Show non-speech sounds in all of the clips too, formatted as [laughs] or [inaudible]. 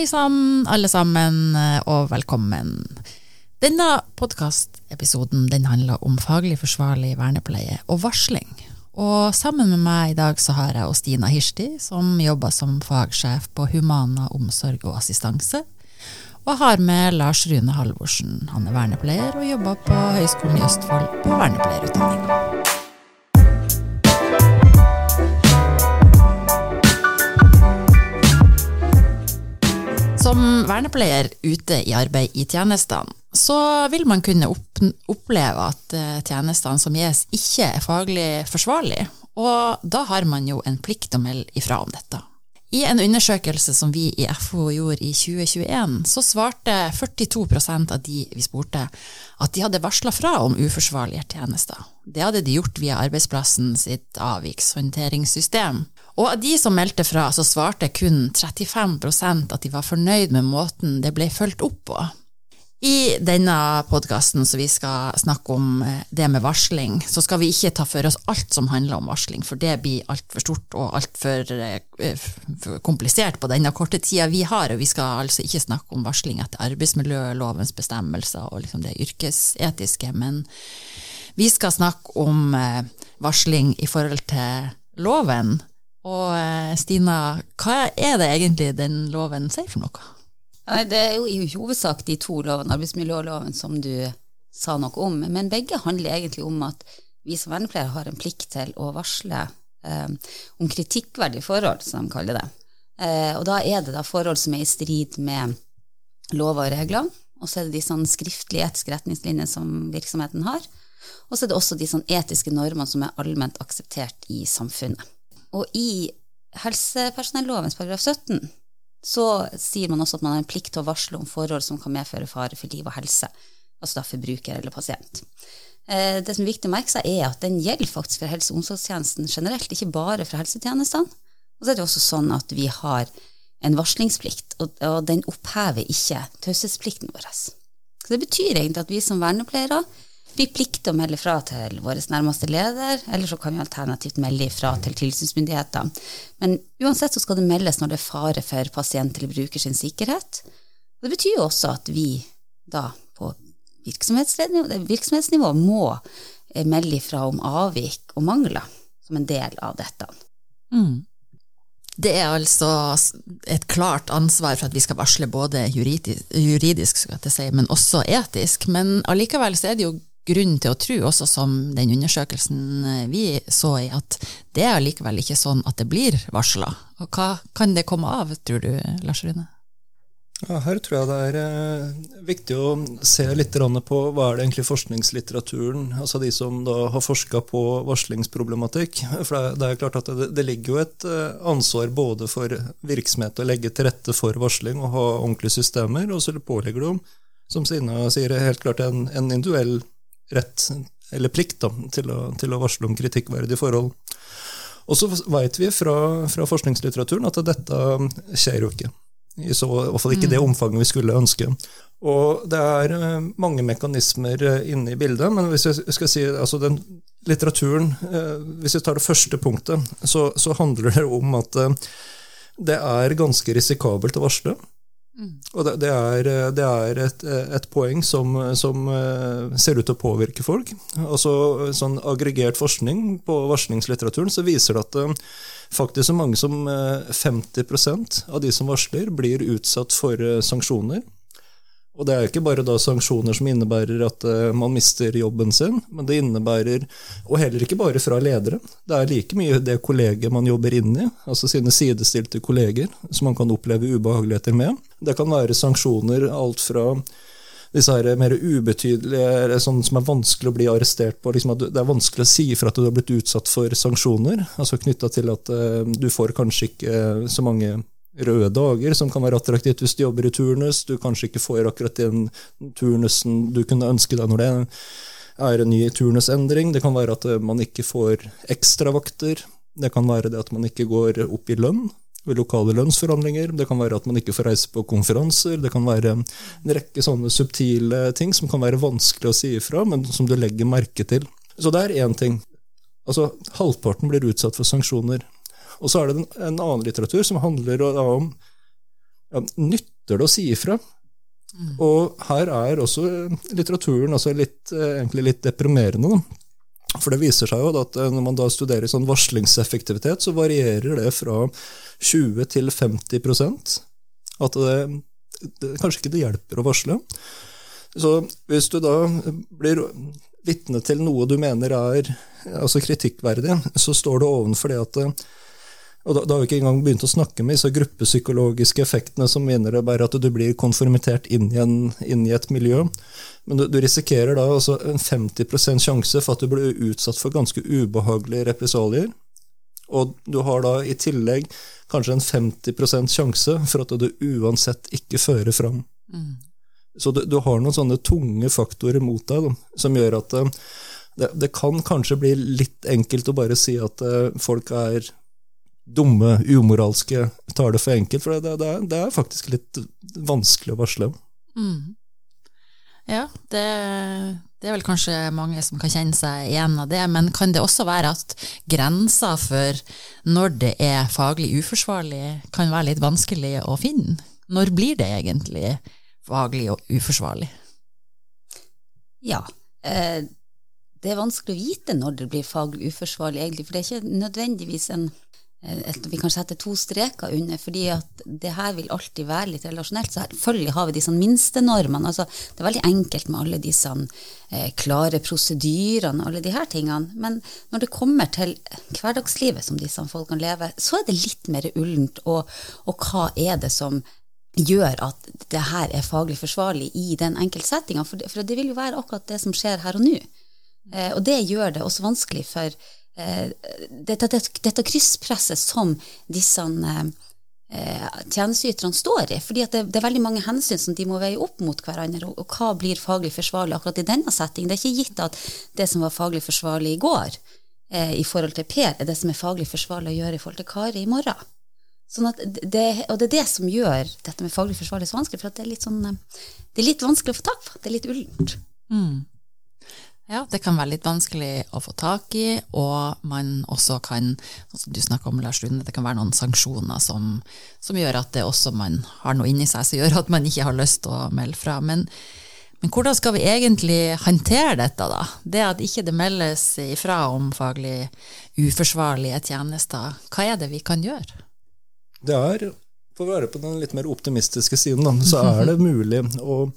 Hei sann, alle sammen, og velkommen. Denne podkastepisoden handler om faglig forsvarlig vernepleie og varsling. Og sammen med meg i dag så har jeg Stina Hirsti, som jobber som fagsjef på Humana omsorg og assistanse. Og har med Lars Rune Halvorsen. Han er vernepleier og jobber på Høgskolen i Østfold på vernepleierutdanninga. Vernepleier ute i arbeid i tjenestene, så vil man kunne oppleve at eh, tjenestene som gis, ikke er faglig forsvarlig, og da har man jo en plikt å melde ifra om dette. I en undersøkelse som vi i FO gjorde i 2021, så svarte 42% av de vi spurte, at de hadde varsla fra om uforsvarlige tjenester. Det hadde de gjort via arbeidsplassen sitt avvikshåndteringssystem. Og av de som meldte fra, så svarte kun 35% at de var fornøyd med måten det ble fulgt opp på. I denne podkasten som vi skal snakke om eh, det med varsling, så skal vi ikke ta for oss alt som handler om varsling, for det blir altfor stort og altfor eh, komplisert på denne korte tida vi har. Og vi skal altså ikke snakke om varsling etter arbeidsmiljølovens bestemmelser og liksom det yrkesetiske, men vi skal snakke om eh, varsling i forhold til loven og eh, Stina, hva er det egentlig den loven sier for noe? Nei, Det er jo i hovedsak de to lovene, arbeidsmiljøloven som du sa noe om, men begge handler egentlig om at vi som vernepleiere har en plikt til å varsle eh, om kritikkverdige forhold, som de kaller det. Eh, og da er det da forhold som er i strid med lover og regler, og så er det de sånn skriftlige etiske retningslinjene som virksomheten har, og så er det også de sånn etiske normene som er allment akseptert i samfunnet. Og i helsepersonellovens paragraf 17 så sier man også at man har en plikt til å varsle om forhold som kan medføre fare for liv og helse, altså da for bruker eller pasient. Eh, det som er viktig å merke seg, er at den gjelder faktisk for helse- og omsorgstjenesten generelt, ikke bare for helsetjenestene. Og så er det også sånn at vi har en varslingsplikt, og den opphever ikke taushetsplikten vår. Så det betyr egentlig at vi som vernepleiere vi plikter å melde fra til vår nærmeste leder, eller så kan vi alternativt melde fra til tilsynsmyndighetene. Men uansett så skal det meldes når det er fare for pasient eller bruker sin sikkerhet. Det betyr jo også at vi da på virksomhetsnivå må eh, melde ifra om avvik og mangler som en del av dette. Mm. Det er altså et klart ansvar for at vi skal varsle både juridisk, juridisk si, men også etisk. Men allikevel så er det jo grunn til å tro, også som den undersøkelsen eh, vi så i, at det er likevel ikke sånn at det blir varsla. Hva kan det komme av, tror du, Lars Rune? Ja, her tror jeg det er eh, viktig å se litt på hva er det egentlig forskningslitteraturen, altså de som da har forska på varslingsproblematikk. [laughs] For det er, klart at det, ligger jo et eh, ansvar både for virksomhet å legge til rette for varsling og ha ordentlige systemer, og så pålegger det, som Sina sier, helt klart en, en individuell rett, eller plikt, da, til, å, til å varsle om kritikkverdige forhold. Og så veit vi fra, fra, forskningslitteraturen at dette skjer jo ikke. I så, i hvert fall ikke det mm. omfanget vi skulle ønske. Og det er eh, mange mekanismer eh, inne i bildet, men hvis jeg skal si altså den litteraturen eh, Hvis vi tar det første punktet, så, så handler det om at det er ganske risikabelt å varsle. Mm. Og det, det, er, det er et, et, poeng som, som, eh, ser ut til å påvirke folk. Altså sånn Aggregert forskning på varslingslitteraturen så viser det at eh, faktisk så mange som 50 eh, av de som varsler, blir utsatt for sanksjoner. Og det er jo ikke bare da sanksjoner som innebærer at uh, man mister jobben sin, men det innebærer, og heller ikke bare fra ledere, det er like mye det kollegiet man jobber inn i, altså sine sidestilte kolleger, som man kan oppleve ubehageligheter med. Det kan være sanksjoner alt fra disse her mer ubetydelige, sånn som er vanskelig å bli arrestert på. Liksom det er vanskelig å si for at du har blitt utsatt for sanksjoner, altså knytta til at uh, du får kanskje ikke så mange røde dager, som kan være attraktivt hvis du jobber i turnus. Du kanskje ikke får akkurat den turnusen du kunne ønske deg når det er en ny turnusendring. Det kan være at man ikke får ekstravakter. Det kan være det at man ikke går opp i lønn ved lokale lønnsforhandlinger. Det kan være at man ikke får reise på konferanser. Det kan være en rekke sånne subtile ting som kan være vanskelig å si ifra, men som du legger merke til. Så det er én ting. Altså, halvparten blir utsatt for sanksjoner. Og så er det en, annen litteratur som handler om ja, nytter det å si ifra? Mm. Og her er også litteraturen altså litt, egentlig litt deprimerende. Da. For det viser seg jo at når man da studerer sånn varslingseffektivitet, så varierer det fra 20 til 50 At det, det, kanskje ikke det hjelper å varsle. Så hvis du da blir vitne til noe du mener er altså kritikkverdig, så står det ovenfor det at og da, da, har vi ikke engang begynt å snakke med disse gruppepsykologiske effektene som innebærer at du blir konformitert inn i, en, inn i et miljø. Men du, du risikerer da en 50% sjanse for at du blir utsatt for ganske ubehagelige represalier. Og du har da i tillegg kanskje en 50% sjanse for at du uansett ikke fører fram. Mm. Så du, du, har noen sånne tunge faktorer mot deg da, som gjør at eh, det, det, kan kanskje bli litt enkelt å bare si at uh, folk er dumme, umoralske, tar det for enkelt. For det, det, er, det er, faktisk litt vanskelig å varsle. Mm. Ja, det, det, er vel kanskje mange som kan kjenne seg igjen av det, men kan det også være at grensa for når det er faglig uforsvarlig, kan være litt vanskelig å finne? Når blir det egentlig faglig og uforsvarlig? Ja, eh, det er vanskelig å vite når det blir faglig uforsvarlig, egentlig, for det er ikke nødvendigvis en et, vi kan sette to streker under, fordi at det her vil alltid være litt relasjonelt. Selvfølgelig har vi disse minstenormene. Altså, det er veldig enkelt med alle disse eh, klare prosedyrene og alle her tingene. Men når det kommer til hverdagslivet som disse folkene lever, så er det litt mer ullent. Og, og hva er det som gjør at det her er faglig forsvarlig i den enkeltsettinga. For, for, det vil jo være akkurat det som skjer her og nå. Eh, og det gjør det også vanskelig for eh, dette, dette, dette, krysspresset som disse eh, tjenesteyterne står i. fordi det, det, er veldig mange hensyn som de må veie opp mot hverandre. Og, og, hva blir faglig forsvarlig akkurat i denne settingen? Det er ikke gitt at det som var faglig forsvarlig i går, eh, i forhold til Per, er det som er faglig forsvarlig å gjøre i forhold til Kari i morgen. Sånn det, og det er det som gjør dette med faglig forsvarlig så vanskelig, for det er sånn, eh, det er litt vanskelig å få tak på. Det er litt ullent. Mm. Ja, det kan være litt vanskelig å få tak i, og man også kan, som du snakka om, Lars Lune, det kan være noen sanksjoner som, som, gjør at det også man har noe inni seg som gjør at man ikke har lyst til å melde fra. Men, men hvordan skal vi egentlig håndtere dette, da? Det at ikke det meldes ifra om faglig uforsvarlige tjenester, hva er det vi kan gjøre? Det er, for å være på den litt mer optimistiske siden, så er det mulig å,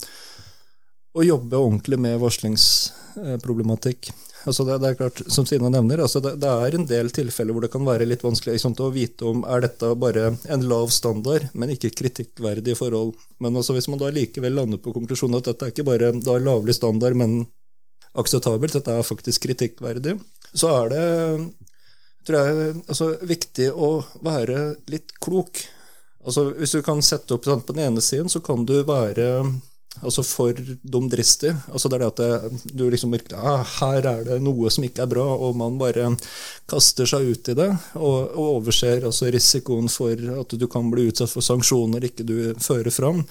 å jobbe ordentlig med varslingsproblematikk. Altså det, det, er klart, Som Sina nevner, altså det, det, er en del tilfeller hvor det kan være litt vanskelig liksom, å vite om er dette bare en lav standard, men ikke kritikkverdige forhold. Men altså, hvis man da likevel lander på konklusjonen at dette er ikke bare da lavlig standard, men akseptabelt, dette er faktisk kritikkverdig, så er det tror jeg altså, viktig å være litt klok. Altså, hvis du kan sette opp sånn, På den ene siden så kan du være altså, for dumdristig. Altså, det er det at det, du liksom ja, Her er det noe som ikke er bra, og man bare kaster seg ut i det. Og, og overser altså, risikoen for at du kan bli utsatt for sanksjoner ikke du fører fram.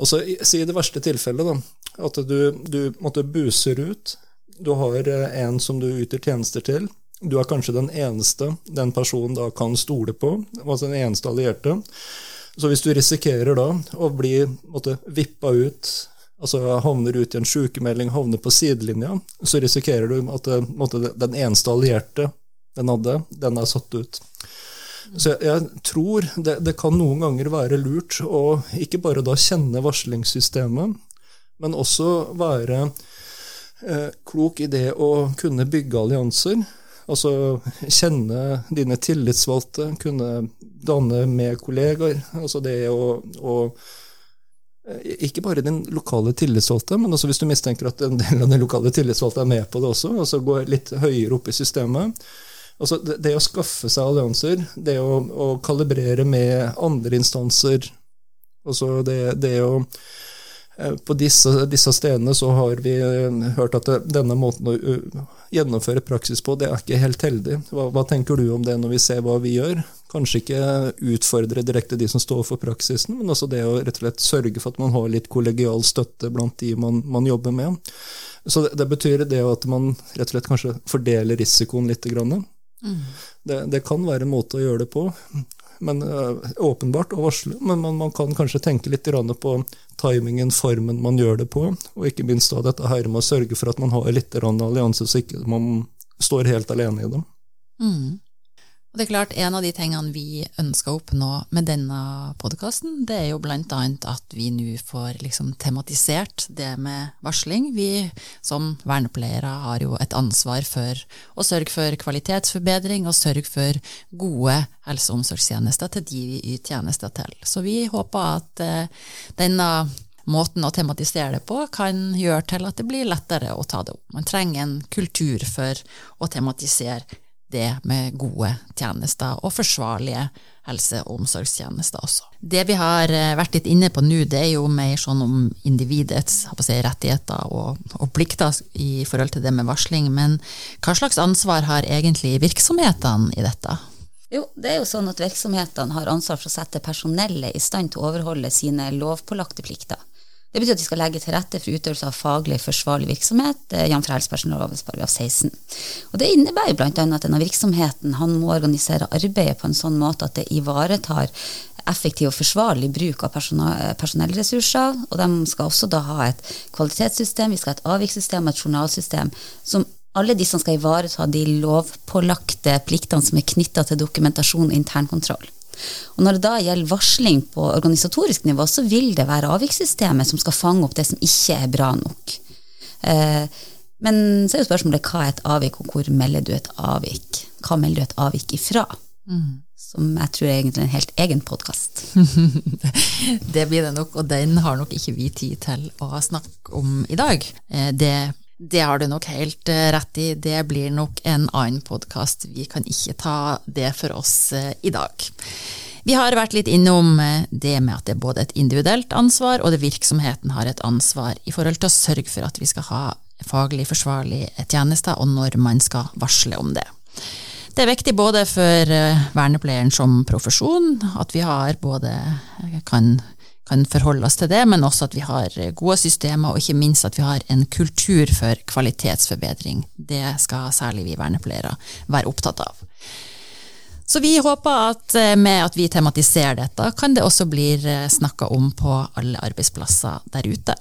Og så Si det verste tilfellet, da, at du, du måtte buser ut. Du har en som du yter tjenester til du er kanskje den eneste den personen da kan stole på, altså den eneste allierte. Så hvis du risikerer da å bli måtte, vippa ut, altså havner ut i en sykemelding, havner på sidelinja, så risikerer du at måtte, den eneste allierte den hadde, den er satt ut. Så jeg, jeg tror det, det, kan noen ganger være lurt å ikke bare da kjenne varslingssystemet, men også være eh, klok i det å kunne bygge allianser Altså kjenne dine tillitsvalgte, kunne danne med kollegaer. Altså det å, å ikke bare den lokale tillitsvalgte, men også hvis du mistenker at en del av den lokale tillitsvalgte er med på det også, altså gå litt høyere opp i systemet. Altså det, det å skaffe seg allianser, det å, å kalibrere med andre instanser, altså det, det å på disse, disse, stedene så har vi eh, hørt at denne måten å gjennomføre praksis på, det er ikke helt heldig. Hva, hva, tenker du om det når vi ser hva vi gjør? Kanskje ikke utfordre direkte de som står for praksisen, men også det å rett og slett sørge for at man har litt kollegial støtte blant de man, man jobber med. Så det, det, betyr det at man rett og slett kanskje fordeler risikoen litt. Mm. Det, det, kan være en måte å gjøre det på. Men uh, åpenbart å varsle. Men man, man, kan kanskje tenke litt på timingen, formen man gjør det på, og ikke minst da dette her med å sørge for at man har litt allianse, så ikke man står helt alene i dem. Mm. Og det er klart, En av de tingene vi ønsker å oppnå med denne podkasten, det er jo blant annet at vi nå får liksom tematisert det med varsling. Vi som vernepleiere har jo et ansvar for å sørge for kvalitetsforbedring og sørge for gode helse- og omsorgstjenester til de vi yter tjenester til. Så vi håper at eh, denne måten å tematisere det på kan gjøre til at det blir lettere å ta det opp. Man trenger en kultur for å tematisere det med gode tjenester og forsvarlige helse- og omsorgstjenester også. Det vi har eh, vært litt inne på nå, det er jo mer sånn om individets si, rettigheter og, og, plikter i forhold til det med varsling, men hva slags ansvar har egentlig virksomhetene i dette? Jo, det er jo sånn at Virksomhetene har ansvar for å sette personellet i stand til å overholde sine lovpålagte plikter. Det betyr at de skal legge til rette for utøvelse av faglig forsvarlig virksomhet, eh, jf. helsepersonelloven § 16. Og Det innebærer bl.a. at denne virksomheten han må organisere arbeidet på en sånn måte at det ivaretar effektiv og forsvarlig bruk av personellressurser. Og de skal også da ha et kvalitetssystem, vi skal ha et avvikssystem og et journalsystem som alle de som skal ivareta de lovpålagte pliktene som er knytta til dokumentasjon og internkontroll. Og når det da gjelder varsling på organisatorisk nivå, så vil det være avvikssystemet som skal fange opp det som ikke er bra nok. Eh, men så er jo spørsmålet hva er et avvik, og hvor melder du et avvik? Hva melder du et avvik ifra? Mm. Som jeg tror er egentlig en helt egen podkast. [laughs] det blir det nok, og den har nok ikke vi tid til å snakke om i dag. Eh, det det har du nok helt eh, rett i. Det blir nok en annen podkast. Vi kan ikke ta det for oss eh, i dag. Vi har vært litt innom eh, det med at det er både et individuelt ansvar, og det virksomheten har et ansvar i forhold til å sørge for at vi skal ha faglig forsvarlige tjenester, og når man skal varsle om det. Det er viktig både for vernepleieren som profesjon, at vi har både kan kan forholde oss til det, men også at vi har gode systemer, og ikke minst at vi har en kultur for kvalitetsforbedring. Det skal særlig vi vernepleiere være opptatt av. Så vi håper at eh, med at vi tematiserer dette, kan det også bli eh, snakka om på alle arbeidsplasser der ute.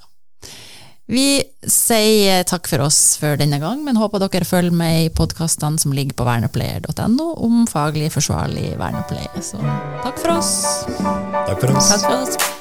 Vi sier takk for oss for denne gang, men håper dere følger med i podkastene som ligger på vernepleier.no om faglig forsvarlig vernepleie. Så takk for oss. Takk for oss. Takk for oss.